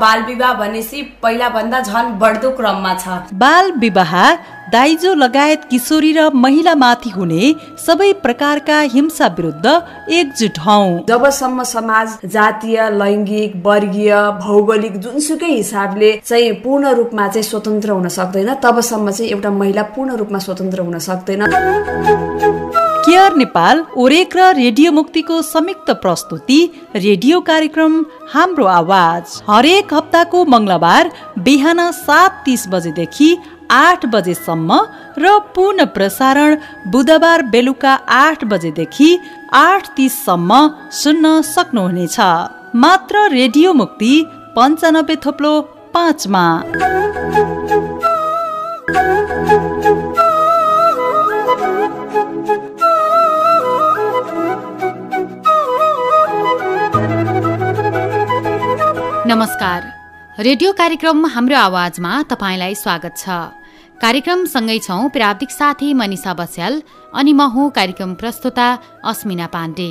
बाल विवाह भनेपछि पहिलाभन्दा झन् बढ्दो क्रममा छ। बाल विवाह दाइजो लगायत किशोरी र महिलामाथि हुने सबै प्रकारका हिंसा विरुद्ध एकजुट हौ। जबसम्म समाज जातीय लैङ्गिक वर्गीय भौगोलिक जुनसुकै हिसाबले चाहिँ पूर्ण रूपमा चाहिँ स्वतन्त्र हुन सक्दैन तबसम्म चाहिँ एउटा महिला पूर्ण रूपमा स्वतन्त्र हुन सक्दैन। केयर नेपाल ओरेक र रेडियो मुक्तिको संयुक्त प्रस्तुति रेडियो कार्यक्रम हाम्रो आवाज। हरेक हप्ताको मङ्गलबार बिहान सात तिस बजेदेखि आठ बजेसम्म र पुनः प्रसारण बुधबार बेलुका आठ बजेदेखि आठ तिससम्म सुन्न सक्नुहुनेछ। मात्र रेडियो मुक्ति पन्चानब्बे थोप्लो पाँचमा। नमस्कार। रेडियो कार्यक्रम हाम्रो आवाजमा तपाईँलाई स्वागत छ। कार्यक्रम सँगै छौँ प्राविधिक साथी मनिषा बस्याल अनि म हुँ कार्यक्रम प्रस्तुता अस्मिना पाण्डे।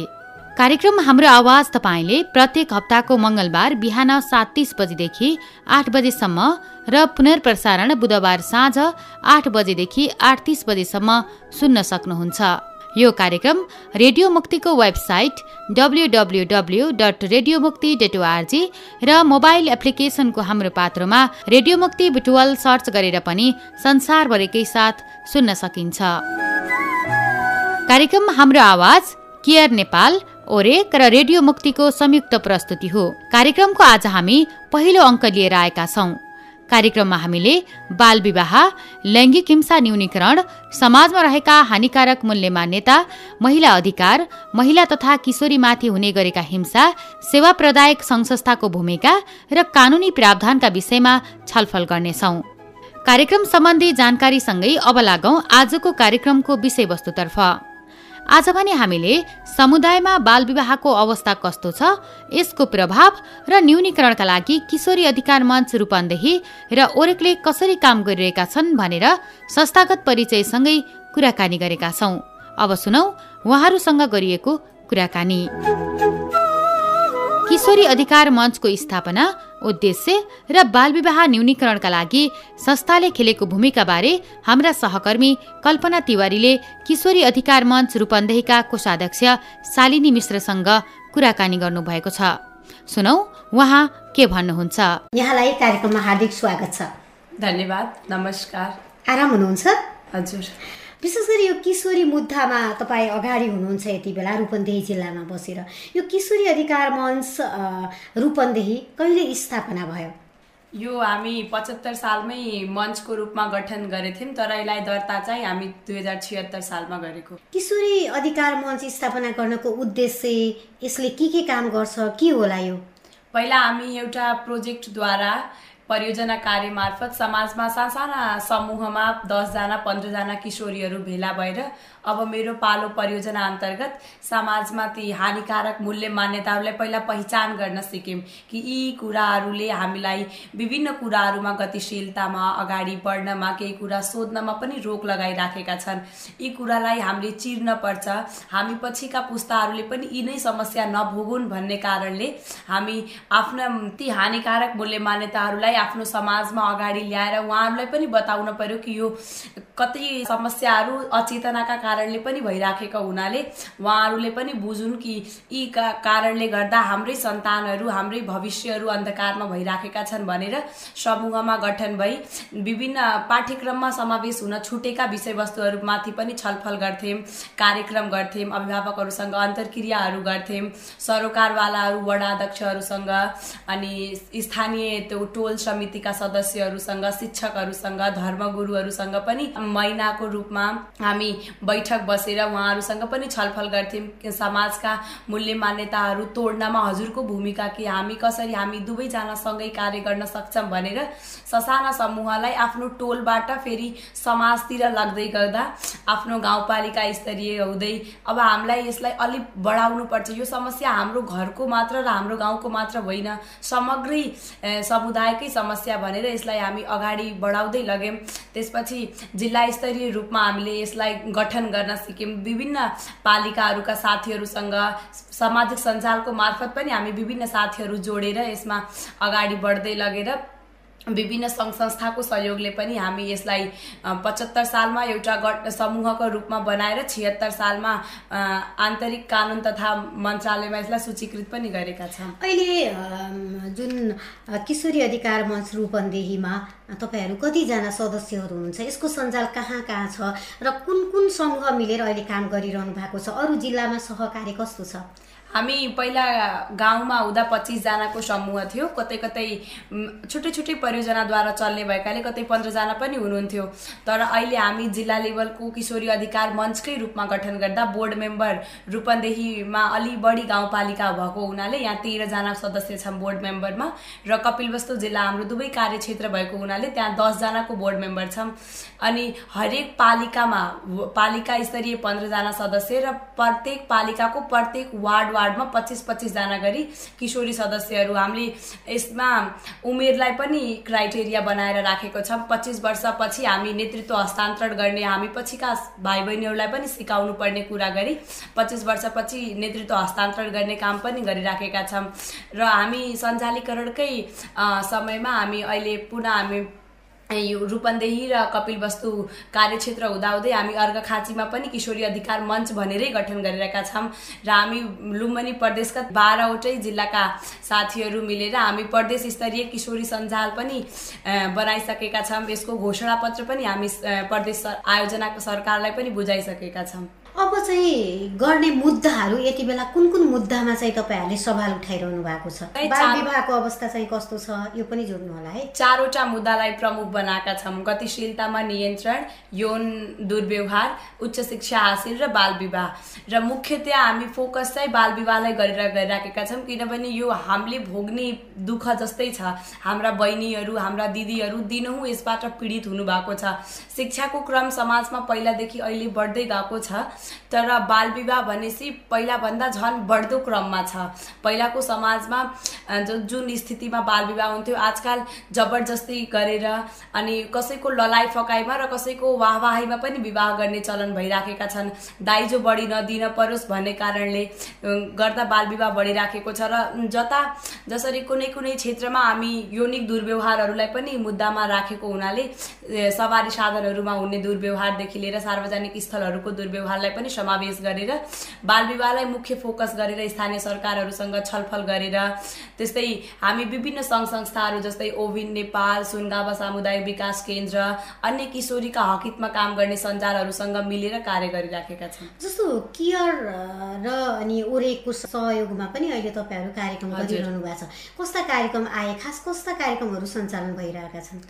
कार्यक्रम हाम्रो आवाज तपाईँले प्रत्येक हप्ताको मङ्गलबार बिहान सात तिस बजेदेखि आठ बजेसम्म र पुनर्प्रसारण बुधबार साँझ आठ बजेदेखि आठ तिस बजेसम्म सुन्न सक्नुहुन्छ। यो कार्यक्रम रेडियो मुक्तिको website WWW dot radio Mukti dot ORG र मोबाइल एप्लिकेसनको हाम्रो पात्रोमा रेडियो मुक्ति बुटुवल सर्च गरेर पनि संसारभरिकै साथ सुन्न सकिन्छ। कार्यक्रम हाम्रो आवाज केयर नेपाल ओरेक र रेडियो मुक्तिको संयुक्त प्रस्तुति हो। कार्यक्रमको आज हामी पहिलो अङ्क लिएर आएका छौँ। कार्यक्रममा हामीले बाल विवाह लैङ्गिक हिंसा न्यूनीकरण समाजमा रहेका हानिकारक मूल्य मान्यता महिला अधिकार महिला तथा किशोरीमाथि हुने गरेका हिंसा सेवा प्रदायक संस्थाको भूमिका र कानुनी प्रावधानका विषयमा छलफल गर्नेछौ। कार्यक्रम सम्बन्धी जानकारीसँगै अब लागौं आजको कार्यक्रमको विषयवस्तुतर्फ। आज भने हामीले समुदायमा बाल विवाहको अवस्था कस्तो छ यसको प्रभाव र न्यूनीकरणका लागि किशोरी अधिकार मञ्च रूपन्देही र ओरेकले कसरी काम गरिरहेका छन् भनेर संस्थागत परिचयसँगै कुराकानी गरेका छौं। अब सुनौ उहाँहरूसँग गरिएको कुराकानी। किशोरी अधिकार मञ्चको स्थापना उद्देश्य र बालविवाह न्यूनीकरणका लागि संस्थाले खेलेको भूमिका बारे हाम्रा सहकर्मी कल्पना तिवारीले किशोरी अधिकार मञ्च रूपन्देहीका कोषाध्यक्ष शालिनी मिश्रसँग कुराकानी गर्नुभएको छ। सुनौ उहाँ के भन्नुहुन्छ? यहाँलाई कार्यक्रममा हार्दिक स्वागत छ। धन्यवाद नमस्कार। आराम हुनुहुन्छ? हजुर। विशेष गरी यो किशोरी मुद्दामा तपाईँ अगाडि हुनुहुन्छ यति बेला रूपन्देही जिल्लामा बसेर। यो किशोरी अधिकार मञ्च रूपन्देही कहिले स्थापना भयो? यो हामी पचहत्तर सालमै मञ्चको रूपमा गठन गरेको थियौँ तर यसलाई दर्ता चाहिँ हामी दुई हजार छिहत्तर सालमा गरेको। किशोरी अधिकार मञ्च स्थापना गर्नको उद्देश्य यसले के के काम गर्छ के होला यो? पहिला हामी एउटा प्रोजेक्टद्वारा परियोजना कार्य मार्फत समाजमा साना समूहमा दसजना पन्ध्रजना किशोरीहरू भेला भएर अब मेरो पालो परियोजना अन्तर्गत समाजमा ती हानिकारक मूल्य मान्यताहरूलाई पहिला पहिचान गर्न सिक्यौँ कि यी कुराहरूले हामीलाई विभिन्न कुराहरूमा गतिशीलतामा अगाडि बढ्नमा केही कुरा सोध्नमा पनि रोक लगाइराखेका छन्। यी कुरालाई हामीले चिर्न पर्छ। हामी पछिका पुस्ताहरूले पनि यी नै समस्या नभोगुन् भन्ने कारणले हामी आफ्ना ती हानिकारक मूल्य मान्यताहरूलाई आफ्नो समाजमा अगाडि ल्याएर उहाँहरूलाई पनि बताउन पर्यो कि यो कति समस्याहरू अचेतनाका कारणले पनि भइराखेका हुनाले उहाँहरूले पनि बुझुन् कि यी का कारणले गर्दा हाम्रै सन्तानहरू हाम्रै भविष्यहरू अन्धकारमा भइराखेका छन् भनेर समूहमा गठन भई विभिन्न पाठ्यक्रममा समावेश हुन छुटेका विषयवस्तुहरूमाथि पनि छलफल गर्थ्यौँ कार्यक्रम गर्थ्यौँ अभिभावकहरूसँग अन्तर्क्रियाहरू गर्थ्यौँ सरोकारवालाहरू वडा अध्यक्षहरूसँग अनि स्थानीय त्यो टोल समितिका सदस्यहरूसँग शिक्षकहरूसँग धर्मगुरुहरूसँग पनि महिनाको रूपमा हामी बैठक बसेर उहाँहरूसँग पनि छलफल गर्थ्यौँ। समाजका मूल्य मान्यताहरू तोड्नमा हजुरको भूमिका के? हामी कसरी हामी दुवैजना सँगै कार्य गर्न सक्छौँ भनेर ससाना समूहलाई आफ्नो टोलबाट फेरि समाजतिर लाग्दै गर्दा आफ्नो गाउँपालिका स्तरीय हुँदै अब हामीलाई यसलाई अलिक बढाउनु पर्छ। यो समस्या हाम्रो घरको मात्र र हाम्रो गाउँको मात्र होइन समग्रै समुदायकै समस्या भनेर यसलाई हामी अगाडि बढाउँदै लग्यौँ त्यसपछि जिल्ला जिल्ला स्तरीय रूपमा हामीले यसलाई गठन गर्न सिक्यौँ। विभिन्न पालिकाहरूका साथीहरूसँग सामाजिक सञ्जालको मार्फत पनि हामी विभिन्न साथीहरू जोडेर यसमा अगाडि बढ्दै लगेर विभिन्न सङ्घ संस्थाको सहयोगले पनि हामी यसलाई पचहत्तर सालमा एउटा गट समूहको रूपमा बनाएर छिहत्तर सालमा आन्तरिक कानुन तथा मन्त्रालयमा यसलाई सूचीकृत पनि गरेका छौँ। अहिले जुन किशोरी अधिकार मञ्च रूपन्देहीमा तपाईँहरू कतिजना सदस्यहरू हुनुहुन्छ यसको सञ्जाल कहाँ कहाँ छ र कुन कुन सङ्घ मिलेर अहिले काम गरिरहनु भएको छ? अरू जिल्लामा सहकार्य कस्तो छ? हामी पहिला गाउँमा हुँदा पच्चिसजनाको समूह थियो। कतै कतै छुट्टै छुट्टै परियोजनाद्वारा चल्ने भएकाले कतै पन्ध्रजना पनि हुनुहुन्थ्यो। तर अहिले हामी जिल्ला लेभलको किशोरी अधिकार मञ्चकै रूपमा गठन गर्दा बोर्ड मेम्बर रूपन्देहीमा अलि बढी गाउँपालिका भएको हुनाले यहाँ तेह्रजना सदस्य छन् बोर्ड मेम्बरमा र कपिलवस्तु जिल्ला हाम्रो दुवै कार्यक्षेत्र भएको हुनाले त्यहाँ दसजनाको बोर्ड मेम्बर छौँ अनि हरेक पालिकामा पालिका स्तरीय पन्ध्रजना सदस्य र प्रत्येक पालिकाको प्रत्येक वार्ड वार्डमा पच्चिस पच्चिसजना गरी किशोरी सदस्यहरू। हामीले यसमा उमेरलाई पनि क्राइटेरिया बनाएर राखेको छौँ। पच्चिस वर्षपछि हामी नेतृत्व हस्तान्तरण गर्ने हामी पछिका भाइ बहिनीहरूलाई पनि सिकाउनु पर्ने कुरा गरी पच्चिस वर्षपछि नेतृत्व हस्तान्तरण गर्ने काम पनि गरिराखेका छौँ। र हामी सञ्चालीकरणकै अ, समयमा हामी अहिले पुनः हामी यो रूपन्देही र कपिलवस्तु कार्यक्षेत्र हुँदाहुँदै हामी अर्घखाँचीमा पनि किशोरी अधिकार मञ्च भनेरै गठन गरिरहेका छौँ र हामी लुम्बनी प्रदेशका बाह्रवटै जिल्लाका साथीहरू मिलेर हामी प्रदेश स्तरीय किशोरी सञ्जाल पनि बनाइसकेका छौँ। यसको घोषणापत्र पनि हामी प्रदेश आयोजनाको सरकारलाई पनि बुझाइसकेका छौँ। अब चाहिँ गर्ने मुद्दाहरू यति बेला कुन कुन मुद्दामा चाहिँ तपाईँहरूले सवाल उठाइरहनु भएको छ? बाल विवाहको अवस्था चाहिँ कस्तो छ? यो पनि जोड्नु होला है। चारवटा मुद्दालाई प्रमुख बनाएका छौँ। गतिशीलतामा नियन्त्रण यौन दुर्व्यवहार उच्च शिक्षा हासिल र बाल विवाह। र मुख्यतया हामी फोकस चाहिँ बाल विवाहलाई गरेर गरिराखेका छौँ किनभने यो हामीले भोग्ने दुःख जस्तै छ। हाम्रा बहिनीहरू हाम्रा दिदीहरू दिनहुँ यसबाट पीडित हुनुभएको छ। शिक्षाको क्रम समाजमा पहिलादेखि अहिले बढ्दै गएको छ। तर बाल विवाह भनेपछि पहिलाभन्दा झन् बढ्दो क्रममा छ। पहिलाको समाजमा जुन स्थितिमा बाल विवाह हुन्थ्यो आजकल जबरजस्ती गरेर अनि कसैको ललाइ फकाइमा र कसैको वाहवाहीमा पनि विवाह गर्ने चलन भइराखेका छन्। दाइजो बढी नदिन परोस् भन्ने कारणले गर्दा बाल विवाह बढिराखेको छ र जता जसरी कुनै कुनै क्षेत्रमा हामी यौनिक दुर्व्यवहारहरूलाई पनि मुद्दामा राखेको हुनाले सवारी साधनहरूमा हुने दुर्व्यवहारदेखि लिएर सार्वजनिक स्थलहरूको दुर्व्यवहारलाई पनि समावेश गरेर बाल विवाहलाई मुख्य फोकस गरेर स्थानीय सरकारहरूसँग छलफल गरेर त्यस्तै हामी विभिन्न सङ्घ संस्थाहरू जस्तै ओभिन नेपाल सुनगावा सामुदायिक विकास केन्द्र अन्य किशोरीका हकितमा काम गर्ने सञ्जालहरूसँग मिलेर कार्य गरिराखेका छौँ। जस्तो केयर र अनि ओरेको सहयोगमा पनि अहिले तपाईँहरू कार्यक्रम। गरिरहनु भएको छ। कस्ता कार्यक्रम आए? खास कस्ता कार्यक्रमहरू सञ्चालन भइरहेका छन्?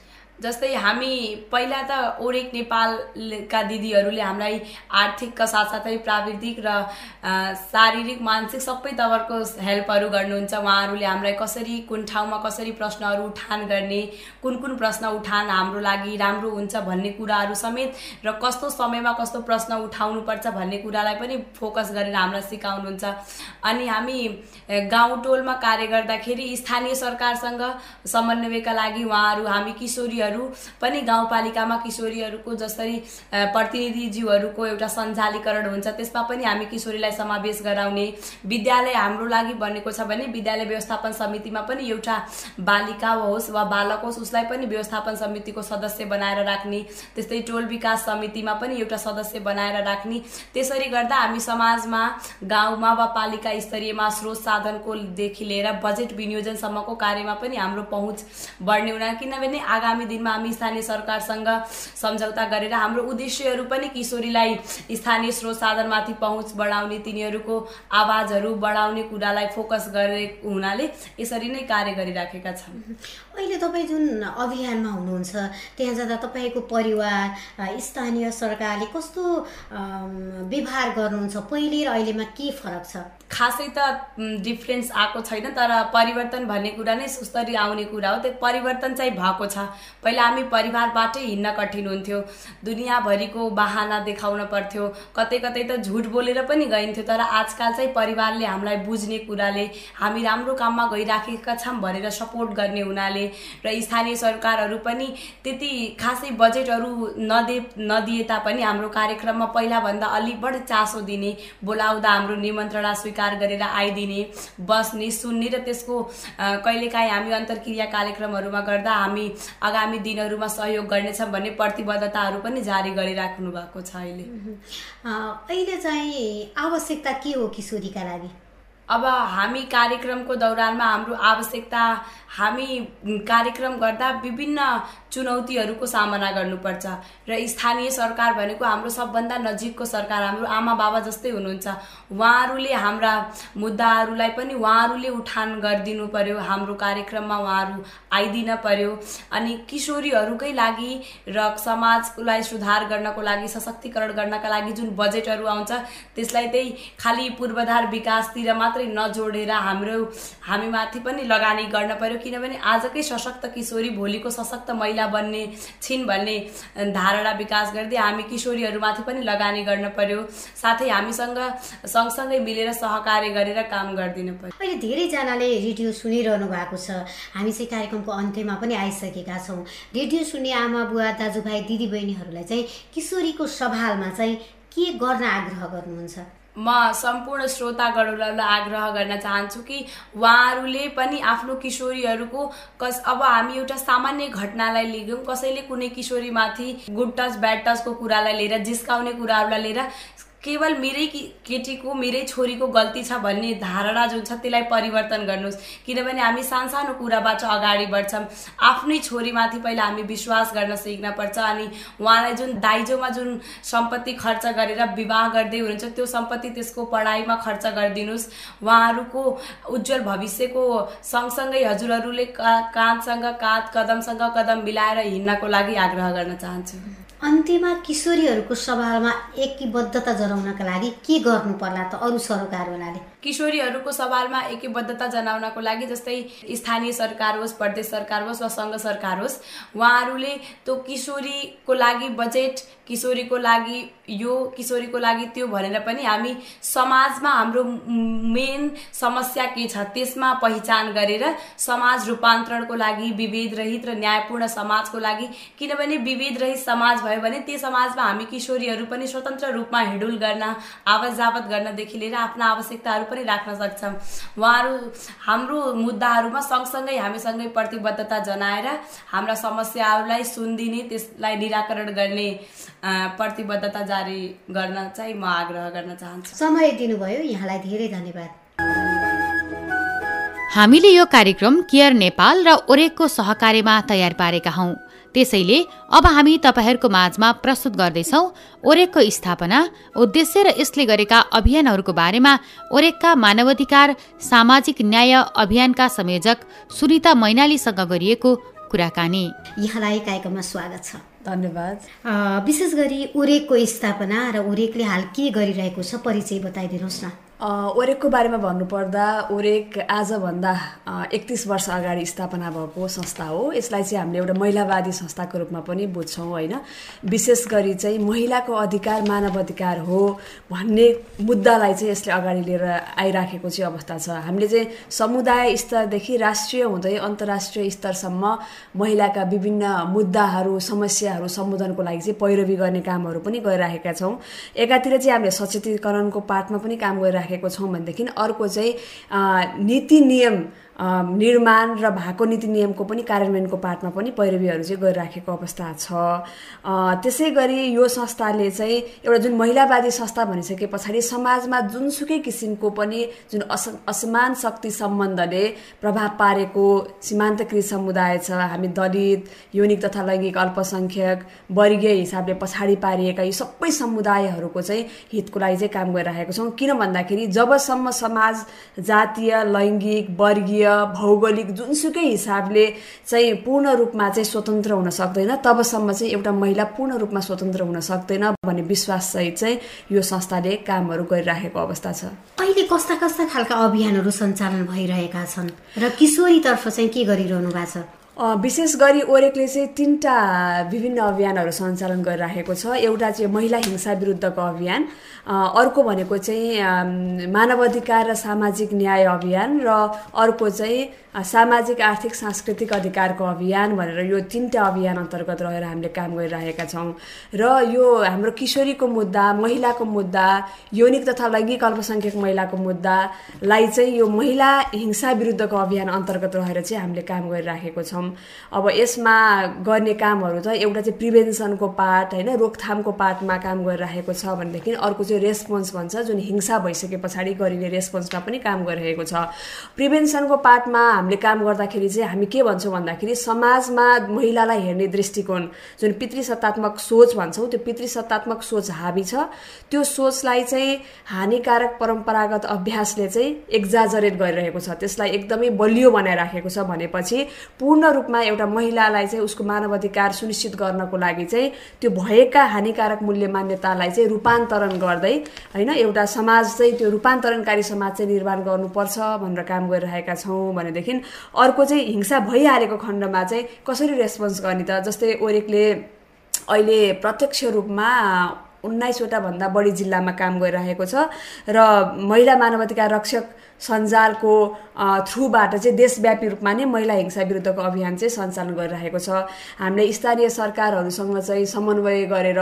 जस्तै हामी पहिला त ओरेक नेपालका दिदीहरूले हामीलाई आर्थिकका साथसाथै प्राविधिक र शारीरिक मानसिक सबै तवरको हेल्पहरू गर्नुहुन्छ। उहाँहरूले हामीलाई कसरी कुन ठाउँमा कसरी प्रश्नहरू उठान गर्ने कुन कुन प्रश्न उठान हाम्रो लागि राम्रो हुन्छ भन्ने कुराहरू समेत र कस्तो समयमा कस्तो प्रश्न उठाउनुपर्छ भन्ने कुरालाई पनि फोकस गरेर हामीलाई सिकाउनुहुन्छ। अनि हामी गाउँ टोलमा कार्य गर्दाखेरि स्थानीय सरकारसँग समन्वयका लागि उहाँहरू हामी किशोरीहरू पनि गाउँपालिकामा किशोरीहरूको जसरी प्रतिनिधिज्यूहरूको एउटा सञ्चालीकरण हुन्छ त्यसमा पनि हामी किशोरीलाई समावेश गराउने विद्यालय हाम्रो लागि बनेको छ भने विद्यालय व्यवस्थापन समितिमा पनि एउटा बालिका होस् वा बालक होस् उसलाई पनि व्यवस्थापन समितिको सदस्य बनाएर राख्ने त्यस्तै टोल विकास समितिमा पनि एउटा सदस्य बनाएर राख्ने त्यसरी गर्दा हामी समाजमा गाउँमा वा पालिका स्तरीयमा स्रोत साधनको देखि लिएर बजेट विनियोजनसम्मको कार्यमा पनि हाम्रो पहुँच बढ्ने हुना किनभने आगामी दिनमा हामी स्थानीय सरकारसँग सम्झौता गरेर हाम्रो उद्देश्यहरू पनि किशोरीलाई स्थानीय स्रोत साधनमाथि पहुँच बढाउने तिनीहरूको आवाजहरू बढाउने कुरालाई फोकस गरेको हुनाले यसरी नै कार्य गरिराखेका छौँ अहिले तपाईँ जुन अभियानमा हुनुहुन्छ त्यहाँ जाँदा तपाईँको परिवार स्थानीय सरकारले कस्तो व्यवहार गर्नुहुन्छ? पहिले र अहिलेमा के फरक छ? खासै त डिफ्रेन्स आएको छैन तर परिवर्तन भन्ने कुरा नै सुस्तरी आउने कुरा हो त्यो परिवर्तन चाहिँ भएको छ। पहिला हामी परिवारबाटै हिँड्न कठिन हुन्थ्यो। दुनियाँभरिको बाहना देखाउन पर्थ्यो। कतै कतै त झुट बोलेर पनि गइन्थ्यो तर आजकाल चाहिँ परिवारले हामीलाई बुझ्ने कुराले हामी राम्रो काममा गइराखेका छौँ भनेर सपोर्ट गर्ने हुनाले र स्थानीय सरकारहरू पनि त्यति खासै बजेटहरू नदे नदिए तापनि हाम्रो कार्यक्रममा पहिलाभन्दा अलिक बढी चासो दिने बोलाउँदा हाम्रो निमन्त्रणा स्वीकार गरेर आइदिने बस्ने सुन्ने र त्यसको कहिलेकाहीँ हामी अन्तर्क्रिया कार्यक्रमहरूमा गर्दा हामी आगामी दिनहरूमा सहयोग गर्नेछौँ भन्ने प्रतिबद्धताहरू पनि जारी गरिराख्नु भएको छ अहिले। अहिले चाहिँ आवश्यकता के हो किशोरीका लागि? अब हामी कार्यक्रमको दौरानमा हाम्रो आवश्यकता हामी कार्यक्रम गर्दा विभिन्न चुनौतीहरूको सामना गर्नुपर्छ। र स्थानीय सरकार भनेको हाम्रो सबभन्दा नजिकको सरकार हाम्रो आमा बाबा जस्तै हुनुहुन्छ। उहाँहरूले हाम्रा मुद्दाहरूलाई पनि उहाँहरूले उठान गरिदिनु पर्यो हाम्रो कार्यक्रममा उहाँहरू आइदिन पर्यो। अनि किशोरीहरूकै लागि र समाजलाई सुधार गर्नको लागि सशक्तिकरण गर्नका लागि जुन बजेटहरू आउँछ त्यसलाई त्यही खालि पूर्वाधार विकासतिर मात्रै नजोडेर हाम्रो हामीमाथि पनि लगानी गर्न पर्यो। किनभने आजकै सशक्त किशोरी भोलिको सशक्त महिला बन्ने छिन् भन्ने धारणा विकास गर्दै हामी किशोरीहरूमाथि पनि लगानी गर्न पर्यो। साथै हामीसँग सँगसँगै मिलेर सहकार्य गरेर काम गरिदिनु पर्यो। अहिले धेरैजनाले रेडियो सुनिरहनु भएको छ। हामी चाहिँ कार्यक्रमको अन्त्यमा पनि आइसकेका छौँ। रेडियो सुन्ने आमा बुवा दाजुभाइ दिदीबहिनीहरूलाई चाहिँ किशोरीको सवालमा चाहिँ के गर्न आग्रह गर्नुहुन्छ? म सम्पूर्ण श्रोतागणलाई आग्रह गर्न चाहन्छु कि उहाँहरूले पनि आफ्नो किशोरीहरूको कस अब हामी एउटा सामान्य घटनालाई लिगौँ कसैले कुनै किशोरीमाथि गुड टच ब्याड टचको कुरालाई लिएर जिस्काउने कुराहरूलाई लिएर केवल मेरै केटीको मेरै छोरीको गल्ती छ भन्ने धारणा जुन छ त्यसलाई परिवर्तन गर्नुहोस्। किनभने हामी सानसानो कुराबाट अगाडि बढ्छौँ। आफ्नै छोरीमाथि पहिला हामी विश्वास गर्न सिक्न पर्छ अनि उहाँलाई जुन दाइजोमा जुन सम्पत्ति खर्च गरेर विवाह गर्दै हुनुहुन्छ त्यो सम्पत्ति त्यसको पढाइमा खर्च गरिदिनुहोस्। उहाँहरूको उज्जवल भविष्यको सँगसँगै हजुरहरूले काँधसँग काँध कदमसँग कदम मिलाएर हिँड्नको लागि आग्रह गर्न चाहन्छु। अन्त्यमा किशोरीहरूको सवालमा एकीबद्धता जनाउनका लागि के गर्नु पर्ला त अरू सरकारवालाले किशोरीहरूको सवालमा एकीबद्धता जनाउनको लागि जस्तै स्थानीय सरकार होस् प्रदेश सरकार होस् वा सङ्घ सरकार होस् उहाँहरूले त्यो किशोरीको लागि बजेट किशोरीको लागि यो किशोरीको लागि त्यो भनेर पनि हामी समाजमा हाम्रो मेन समस्या के छ त्यसमा पहिचान गरेर समाज रूपान्तरणको लागि विभेद रहित र न्यायपूर्ण समाजको लागि किनभने विभेद रहित समाज भयो भने त्यो समाजमा हामी किशोरीहरू पनि स्वतन्त्र रूपमा हिडुल गर्न आवत जावत गर्नदेखि लिएर आफ्ना आवश्यकताहरू पनि राख्न सक्छौँ। उहाँहरू हाम्रो मुद्दाहरूमा सँगसँगै हामीसँगै प्रतिबद्धता जनाएर हाम्रा समस्याहरूलाई सुनिदिने त्यसलाई निराकरण गर्ने प्रतिबद्धता जारी गर्न चाहिँ म आग्रह गर्न चाहन्छु। समय दिनुभयो। यहाँलाई धेरै धन्यवाद। हामीले यो कार्यक्रम केयर नेपाल र ओरेकको सहकार्यमा तयार पारेका हौँ। त्यसैले अब हामी तपाईँहरूको माझमा प्रस्तुत गर्दैछौ ओरेकको स्थापना उद्देश्य र यसले गरेका अभियानहरूको बारेमा ओरेकका मानवाधिकार सामाजिक न्याय अभियानका संयोजक सुनिता मैनालीसँग गरिएको कुराकानी। यहाँलाई कार्यक्रममा स्वागत छ। धन्यवाद। विशेष गरी ओरेकको स्थापना र ओरेकले हाल के गरिरहेको छ परिचय बताइदिनुहोस् न। ओरेकको बारेमा भन्नुपर्दा ओरेक आजभन्दा एकतिस वर्ष अगाडि स्थापना भएको संस्था हो। यसलाई चाहिँ हामीले एउटा महिलावादी संस्थाको रूपमा पनि बुझ्छौँ होइन। विशेष गरी चाहिँ महिलाको अधिकार मानव अधिकार हो भन्ने मुद्दालाई चाहिँ यसले अगाडि लिएर आइराखेको चाहिँ अवस्था छ। हामीले चाहिँ समुदाय स्तरदेखि राष्ट्रिय हुँदै अन्तर्राष्ट्रिय स्तरसम्म महिलाका विभिन्न मुद्दाहरू समस्याहरू सम्बोधनको लागि चाहिँ पैरवी गर्ने कामहरू पनि गरिराखेका छौँ। एकातिर चाहिँ हामीले सचेतीकरणको पाठमा पनि काम गरिराखेका राखेको छौँ भनेदेखि अर्को चाहिँ नीति नियम निर्माण र भएको नीति नियमको पनि कार्यान्वयनको पाठमा पनि पैरवीहरू चाहिँ गरिराखेको अवस्था छ। त्यसै गरी यो संस्थाले चाहिँ एउटा जुन महिलावादी संस्था भनिसके पछाडि समाजमा जुनसुकै किसिमको पनि जुन अस असमान शक्ति सम्बन्धले प्रभाव पारेको सीमान्तकृत समुदाय छ हामी दलित यौनिक तथा लैङ्गिक अल्पसङ्ख्यक वर्गीय हिसाबले पछाडि पारिएका यी सबै समुदायहरूको चाहिँ हितको लागि चाहिँ काम गरिराखेको छौँ। किन भन्दाखेरि जबसम्म समाज जातीय लैङ्गिक वर्गीय भौगोलिक जुनसुकै हिसाबले चाहिँ पूर्ण रूपमा चाहिँ स्वतन्त्र हुन सक्दैन तबसम्म चाहिँ एउटा महिला पूर्ण रूपमा स्वतन्त्र हुन सक्दैन भन्ने विश्वाससहित चाहिँ यो संस्थाले कामहरू गरिराखेको अवस्था छ। अहिले कस्ता कस्ता खालका अभियानहरू सञ्चालन भइरहेका छन् र किशोरीतर्फ चाहिँ के गरिरहनु भएको छ? विशेष गरी ओरेकले चाहिँ तिनवटा विभिन्न अभियानहरू सञ्चालन गरिराखेको छ। एउटा चाहिँ महिला हिंसा विरुद्धको अभियान अर्को भनेको चाहिँ मानव अधिकार र सामाजिक न्याय अभियान र अर्को चाहिँ सामाजिक आर्थिक सांस्कृतिक अधिकारको अभियान भनेर यो तिनवटा अभियान अन्तर्गत रहेर हामीले काम गरिरहेका छौँ। र यो हाम्रो किशोरीको मुद्दा महिलाको मुद्दा यौनिक तथा लैङ्गिक अल्पसङ्ख्यक महिलाको मुद्दालाई चाहिँ यो महिला हिंसा विरुद्धको अभियान अन्तर्गत रहेर चाहिँ हामीले काम गरिराखेको छौँ। अब यसमा गर्ने कामहरू त एउटा चाहिँ प्रिभेन्सनको पार्ट होइन रोकथामको पार्टमा काम गरिरहेको छ भनेदेखि अर्को चाहिँ रेस्पोन्स भन्छ जुन हिंसा भइसके पछाडि गरिने रेस्पोन्समा पनि काम गरिरहेको छ। प्रिभेन्सनको पार्टमा हामीले काम गर्दाखेरि चाहिँ हामी के भन्छौँ भन्दाखेरि समाजमा महिलालाई हेर्ने दृष्टिकोण जुन पितृसत्तात्मक सोच भन्छौँ त्यो पितृसत्तात्मक सोच हाबी छ। त्यो सोचलाई चाहिँ हानिकारक परम्परागत अभ्यासले चाहिँ एक्जाजरेट गरिरहेको छ। त्यसलाई एकदमै बलियो बनाइराखेको छ भनेपछि पूर्ण रूपमा एउटा महिलालाई चाहिँ उसको मानव अधिकार सुनिश्चित गर्नको लागि चाहिँ त्यो भएका हानिकारक मूल्य मान्यतालाई चाहिँ रूपान्तरण गर्दै होइन एउटा समाज चाहिँ त्यो रूपान्तरणकारी समाज चाहिँ निर्माण गर्नुपर्छ भनेर काम गरिरहेका छौँ भनेदेखि अर्को चाहिँ हिंसा भइहालेको खण्डमा चाहिँ कसरी रेस्पोन्स गर्ने त? जस्तै ओरेकले अहिले प्रत्यक्ष रूपमा उन्नाइसवटा भन्दा बढी जिल्लामा काम गरिरहेको छ र महिला मानवाधिकार रक्षक सञ्जालको थ्रुबाट चाहिँ देशव्यापी रूपमा नै महिला हिंसा विरुद्धको अभियान चाहिँ सञ्चालन गरिरहेको छ। हामीले स्थानीय सरकारहरूसँग चाहिँ समन्वय गरेर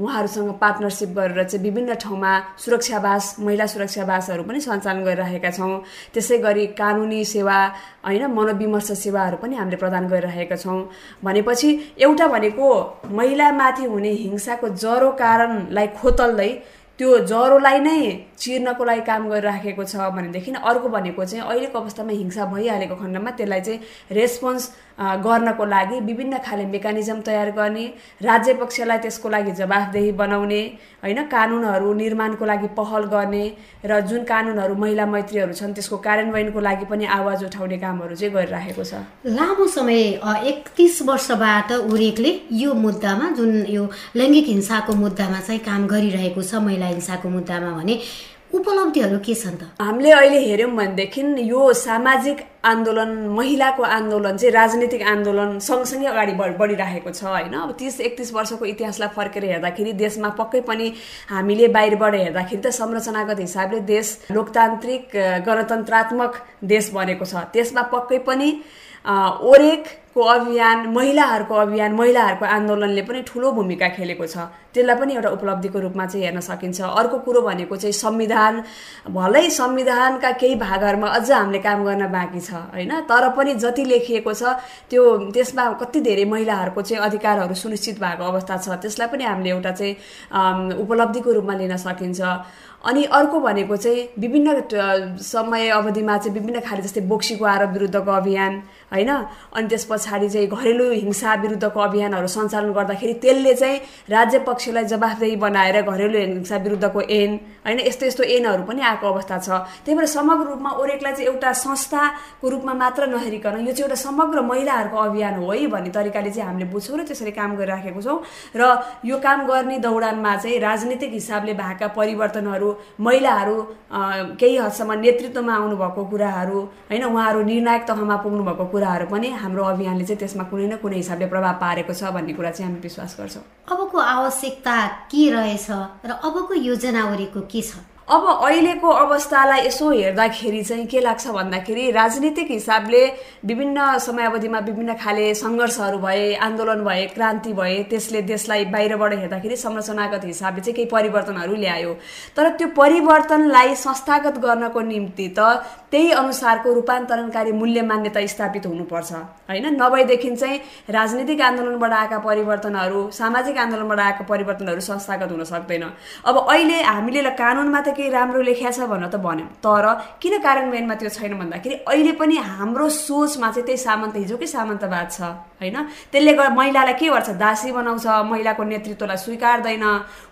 उहाँहरूसँग पार्टनरसिप गरेर चाहिँ विभिन्न ठाउँमा सुरक्षावास महिला सुरक्षावासहरू पनि सञ्चालन गरिरहेका छौँ। त्यसै गरी कानुनी सेवा होइन मनोविमर्श सेवाहरू पनि हामीले प्रदान गरिरहेका छौँ। भनेपछि एउटा भनेको महिलामाथि हुने हिंसाको जरो कारणलाई खोतल्दै त्यो जरोलाई नै चिर्नको लागि काम गरिराखेको छ भनेदेखि अर्को भनेको चाहिँ अहिलेको अवस्थामा हिंसा भइहालेको खण्डमा त्यसलाई चाहिँ रेस्पोन्स गर्नको लागि विभिन्न खाले मेकानिजम तयार गर्ने राज्य पक्षलाई त्यसको लागि जवाफदेही बनाउने होइन कानुनहरू निर्माणको लागि पहल गर्ने र जुन कानुनहरू महिला मैत्रीहरू छन् त्यसको कार्यान्वयनको लागि पनि आवाज उठाउने कामहरू चाहिँ गरिराखेको छ। लामो समय एकतिस वर्षबाट उरेकले यो मुद्दामा जुन यो लैङ्गिक हिंसाको मुद्दामा चाहिँ काम गरिरहेको छ महिला हिंसाको मुद्दामा भने उपलब्धिहरू के छन् त? हामीले अहिले हेऱ्यौँ भनेदेखि यो सामाजिक आन्दोलन महिलाको आन्दोलन चाहिँ राजनीतिक आन्दोलन सँगसँगै अगाडि बढ बढिरहेको छ होइन? अब तिस एकतिस वर्षको इतिहासलाई फर्केर हेर्दाखेरि देशमा पक्कै पनि हामीले बाहिरबाट हेर्दाखेरि त संरचनागत हिसाबले देश लोकतान्त्रिक गणतन्त्रात्मक देश बनेको छ। त्यसमा पक्कै पनि अ, ओरेकको अभियान महिलाहरूको अभियान महिलाहरूको आन्दोलनले पनि ठुलो भूमिका खेलेको छ। त्यसलाई पनि एउटा उपलब्धिको रूपमा चाहिँ हेर्न सकिन्छ। अर्को कुरो भनेको चाहिँ संविधान। भलै संविधानका केही भागहरूमा अझ हामीले काम गर्न बाँकी छ होइन? तर पनि जति लेखिएको छ त्यो त्यसमा कति धेरै महिलाहरूको चाहिँ अधिकारहरू सुनिश्चित भएको अवस्था छ त्यसलाई पनि हामीले एउटा चाहिँ उपलब्धिको रूपमा लिन सकिन्छ। अनि अर्को भनेको चाहिँ विभिन्न समय अवधिमा चाहिँ विभिन्न खाले जस्तै बोक्सीको आरोप विरुद्धको अभियान होइन? अनि त्यस पछाडि चाहिँ घरेलु हिंसा विरुद्धको अभियानहरू सञ्चालन गर्दाखेरि त्यसले चाहिँ राज्य पक्षलाई जवाफदेही बनाएर घरेलु हिंसा विरुद्धको ऐन होइन? यस्तो यस्तो ऐनहरू पनि आएको अवस्था छ। त्यही भएर समग्र रूपमा ओरेकलाई चाहिँ एउटा संस्थाको रूपमा मात्र नहेरिकन यो चाहिँ एउटा समग्र महिलाहरूको अभियान हो है भन्ने तरिकाले चाहिँ हामीले बुझ्छौँ र त्यसरी काम गरिराखेको छौँ। र यो काम गर्ने दौडानमा चाहिँ राजनीतिक हिसाबले भएका परिवर्तनहरू महिलाहरू केही हदसम्म नेतृत्वमा आउनुभएको कुराहरू होइन? उहाँहरू निर्णायक तहमा पुग्नु भएको कुराहरू पनि हाम्रो अभियानले चाहिँ त्यसमा कुनै न कुनै हिसाबले प्रभाव पारेको छ भन्ने कुरा चाहिँ हामी विश्वास गर्छौँ। अबको आवश्यकता के रहेछ र अबको योजनावरीको के छ? अब अहिलेको अवस्थालाई यसो हेर्दाखेरि चाहिँ के लाग्छ भन्दाखेरि राजनीतिक हिसाबले विभिन्न समयावधिमा विभिन्न खाले सङ्घर्षहरू भए आन्दोलन भए क्रान्ति भए त्यसले देशलाई बाहिरबाट हेर्दाखेरि संरचनागत हिसाबले चाहिँ केही परिवर्तनहरू ल्यायो। तर त्यो परिवर्तनलाई संस्थागत गर्नको निम्ति त त्यही अनुसारको रूपान्तरणकारी मूल्य मान्यता स्थापित हुनुपर्छ। होइन? नभएदेखि चाहिँ राजनीतिक आन्दोलनबाट आएका परिवर्तनहरू सामाजिक आन्दोलनबाट आएका परिवर्तनहरू संस्थागत हुन सक्दैन। अब अहिले हामीले कानुनमा त केही राम्रो लेखिया छ भनेर त भन्यौँ। तर किन कार्यान्वयनमा त्यो छैन भन्दाखेरि अहिले पनि हाम्रो सोचमा चाहिँ त्यही सामन्त हिजोकै सामन्तवाद छ होइन? त्यसले गर्दा महिलालाई के गर्छ? दासी बनाउँछ महिलाको नेतृत्वलाई स्वीकार्दैन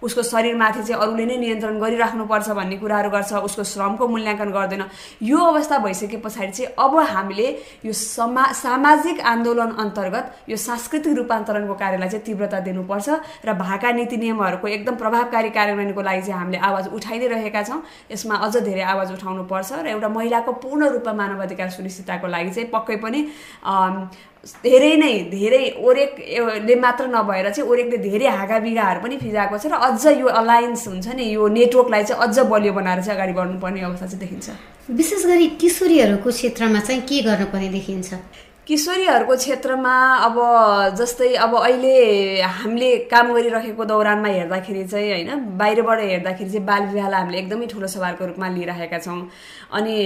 उसको शरीरमाथि चाहिँ अरूले नै नियन्त्रण गरिराख्नुपर्छ भन्ने कुराहरू गर्छ उसको श्रमको मूल्याङ्कन गर्दैन। यो अवस्था भइसके पछाडि चाहिँ अब हामीले यो समा सामाजिक आन्दोलन अन्तर्गत यो सांस्कृतिक रूपान्तरणको कार्यलाई चाहिँ तीव्रता दिनुपर्छ र भाका नीति नियमहरूको एकदम प्रभावकारी कार्यान्वयनको लागि चाहिँ हामीले आवाज उठाइ नै गरिरहेका छौँ। यसमा अझ धेरै आवाज उठाउनु पर्छ र एउटा महिलाको पूर्ण रूपमा मानवाधिकार सुनिश्चितताको लागि चाहिँ पक्कै पनि धेरै नै धेरै ओरेकले मात्र नभएर चाहिँ ओरेकले धेरै हाँगाबिगाहरू पनि फिजाएको छ र अझ यो अलायन्स हुन्छ नि यो नेटवर्कलाई चाहिँ अझ बलियो बनाएर चाहिँ अगाडि बढ्नुपर्ने अवस्था चाहिँ देखिन्छ। विशेष गरी किशोरीहरूको क्षेत्रमा चाहिँ के गर्नुपर्ने देखिन्छ? किशोरीहरूको क्षेत्रमा अब जस्तै अब अहिले हामीले काम गरिरहेको दौरानमा हेर्दाखेरि चाहिँ होइन बाहिरबाट हेर्दाखेरि चाहिँ बाल विवाहलाई हामीले एकदमै ठुलो सवालको रूपमा लिइरहेका छौँ। अनि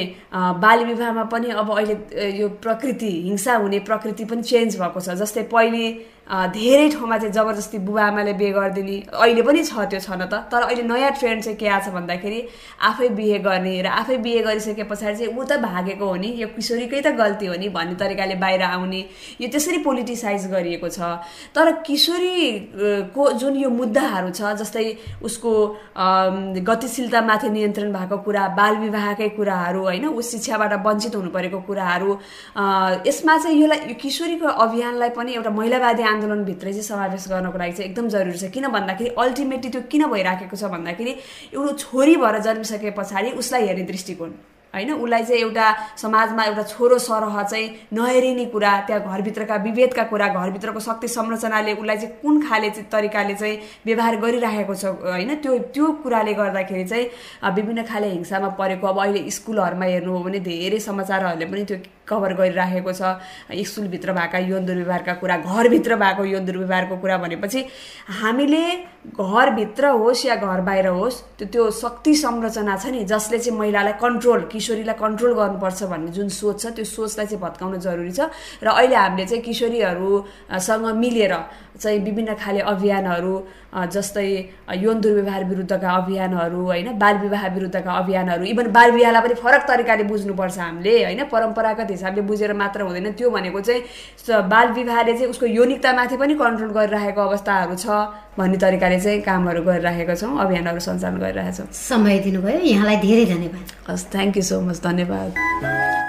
बाल विवाहमा पनि अब अहिले यो प्रकृति हिंसा हुने प्रकृति पनि चेन्ज भएको छ। जस्तै पहिले धेरै ठाउँमा चाहिँ जबरजस्ती बुबा आमाले बिहे गरिदिने अहिले पनि छ त्यो छ न त। तर अहिले नयाँ ट्रेन्ड चाहिँ के आछ भन्दाखेरि आफै बिहे गर्ने र आफै बिहे गरिसके पछाडि चाहिँ ऊ त भागेको हो नि यो किशोरीकै त गल्ती हो नि भन्ने तरिकाले बाहिर आउने यो त्यसरी पोलिटिसाइज गरिएको छ। तर किशोरीको जुन यो मुद्दाहरू छ जस्तै उसको गतिशीलतामाथि नियन्त्रण भएको कुरा बाल विवाहकै कुराहरू होइन ऊ शिक्षाबाट वञ्चित हुनु परेको कुराहरू यसमा चाहिँ यसलाई किशोरीको अभियानलाई पनि एउटा महिलावादी आन्दोलनभित्रै चाहिँ समावेश गर्नको लागि चाहिँ एकदम जरुरी छ। किन भन्दाखेरि अल्टिमेटली त्यो किन भइराखेको छ भन्दाखेरि एउटा छोरी भएर जन्मिसके पछाडि उसलाई हेर्ने दृष्टिकोण होइन? उसलाई चाहिँ एउटा समाजमा एउटा छोरो सरह चाहिँ नहेरिने कुरा त्यहाँ घरभित्रका विभेदका कुरा घरभित्रको शक्ति संरचनाले उसलाई चाहिँ कुन खाले चाहिँ तरिकाले चाहिँ व्यवहार गरिराखेको छ होइन? त्यो त्यो कुराले गर्दाखेरि चाहिँ विभिन्न खाले हिंसामा परेको अब अहिले स्कुलहरूमा हेर्नु हो भने धेरै समाचारहरूले पनि त्यो कभर गरिराखेको छ स्कुलभित्र भएका यौन दुर्व्यवहारका कुरा घरभित्र भएको यौन दुर्व्यवहारको कुरा भनेपछि हामीले घरभित्र होस् या घर बाहिर होस् त्यो त्यो शक्ति संरचना छ नि जसले चाहिँ महिलालाई कन्ट्रोल किशोरीलाई कन्ट्रोल गर्नुपर्छ भन्ने जुन सोच छ त्यो सोचलाई चाहिँ भत्काउन जरुरी छ। र अहिले हामीले चाहिँ किशोरीहरूसँग मिलेर चाहिँ विभिन्न खाले अभियानहरू जस्तै यौन दुर्व्यवहार विरुद्धका अभियानहरू होइन बाल विवाह विरुद्धका अभियानहरू इभन बाल विवाहलाई पनि फरक तरिकाले बुझ्नुपर्छ हामीले होइन परम्परागत हिसाबले बुझेर मात्र हुँदैन। त्यो भनेको चाहिँ बाल विवाहले चाहिँ उसको यौनिकतामाथि पनि कन्ट्रोल गरिरहेको अवस्थाहरू छ भन्ने तरिकाले चाहिँ कामहरू गरिरहेका छौँ अभियानहरू सञ्चालन गरिरहेका छौँ। समय दिनुभयो यहाँलाई धेरै धन्यवाद। हस् थ्याङ्क यू सो मच धन्यवाद।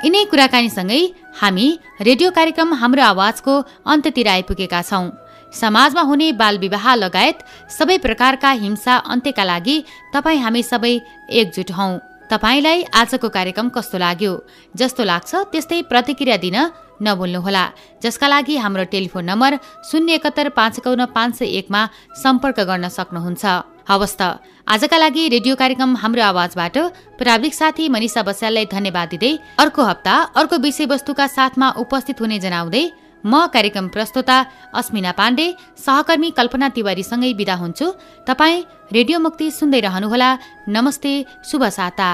यिनै कुराकानीसँगै हामी रेडियो कार्यक्रम हाम्रो आवाजको अन्त्यतिर आइपुगेका छौँ। समाजमा हुने बाल विवाह लगायत सबै प्रकारका हिंसा अन्त्यका लागि तपाईँ हामी सबै एकजुट हौ। तपाईँलाई आजको कार्यक्रम कस्तो लाग्यो? जस्तो लाग्छ त्यस्तै प्रतिक्रिया दिन नभुल्नुहोला। जसका लागि हाम्रो टेलिफोन नम्बर शून्य एकहत्तर पाँच एकाउन्न पाँच सय एकमा सम्पर्क गर्न सक्नुहुन्छ। हवस् त आजका लागि रेडियो कार्यक्रम हाम्रो आवाजबाट प्राविधिक साथी मनिषा बस्याललाई धन्यवाद दिँदै अर्को हप्ता अर्को विषयवस्तुका साथमा उपस्थित हुने जनाउँदै म कार्यक्रम प्रस्तोता अस्मिना पाण्डे सहकर्मी कल्पना तिवारीसँगै विदा हुन्छु। तपाईँ रेडियो मुक्ति सुन्दै रहनुहोला। नमस्ते शुभ साता।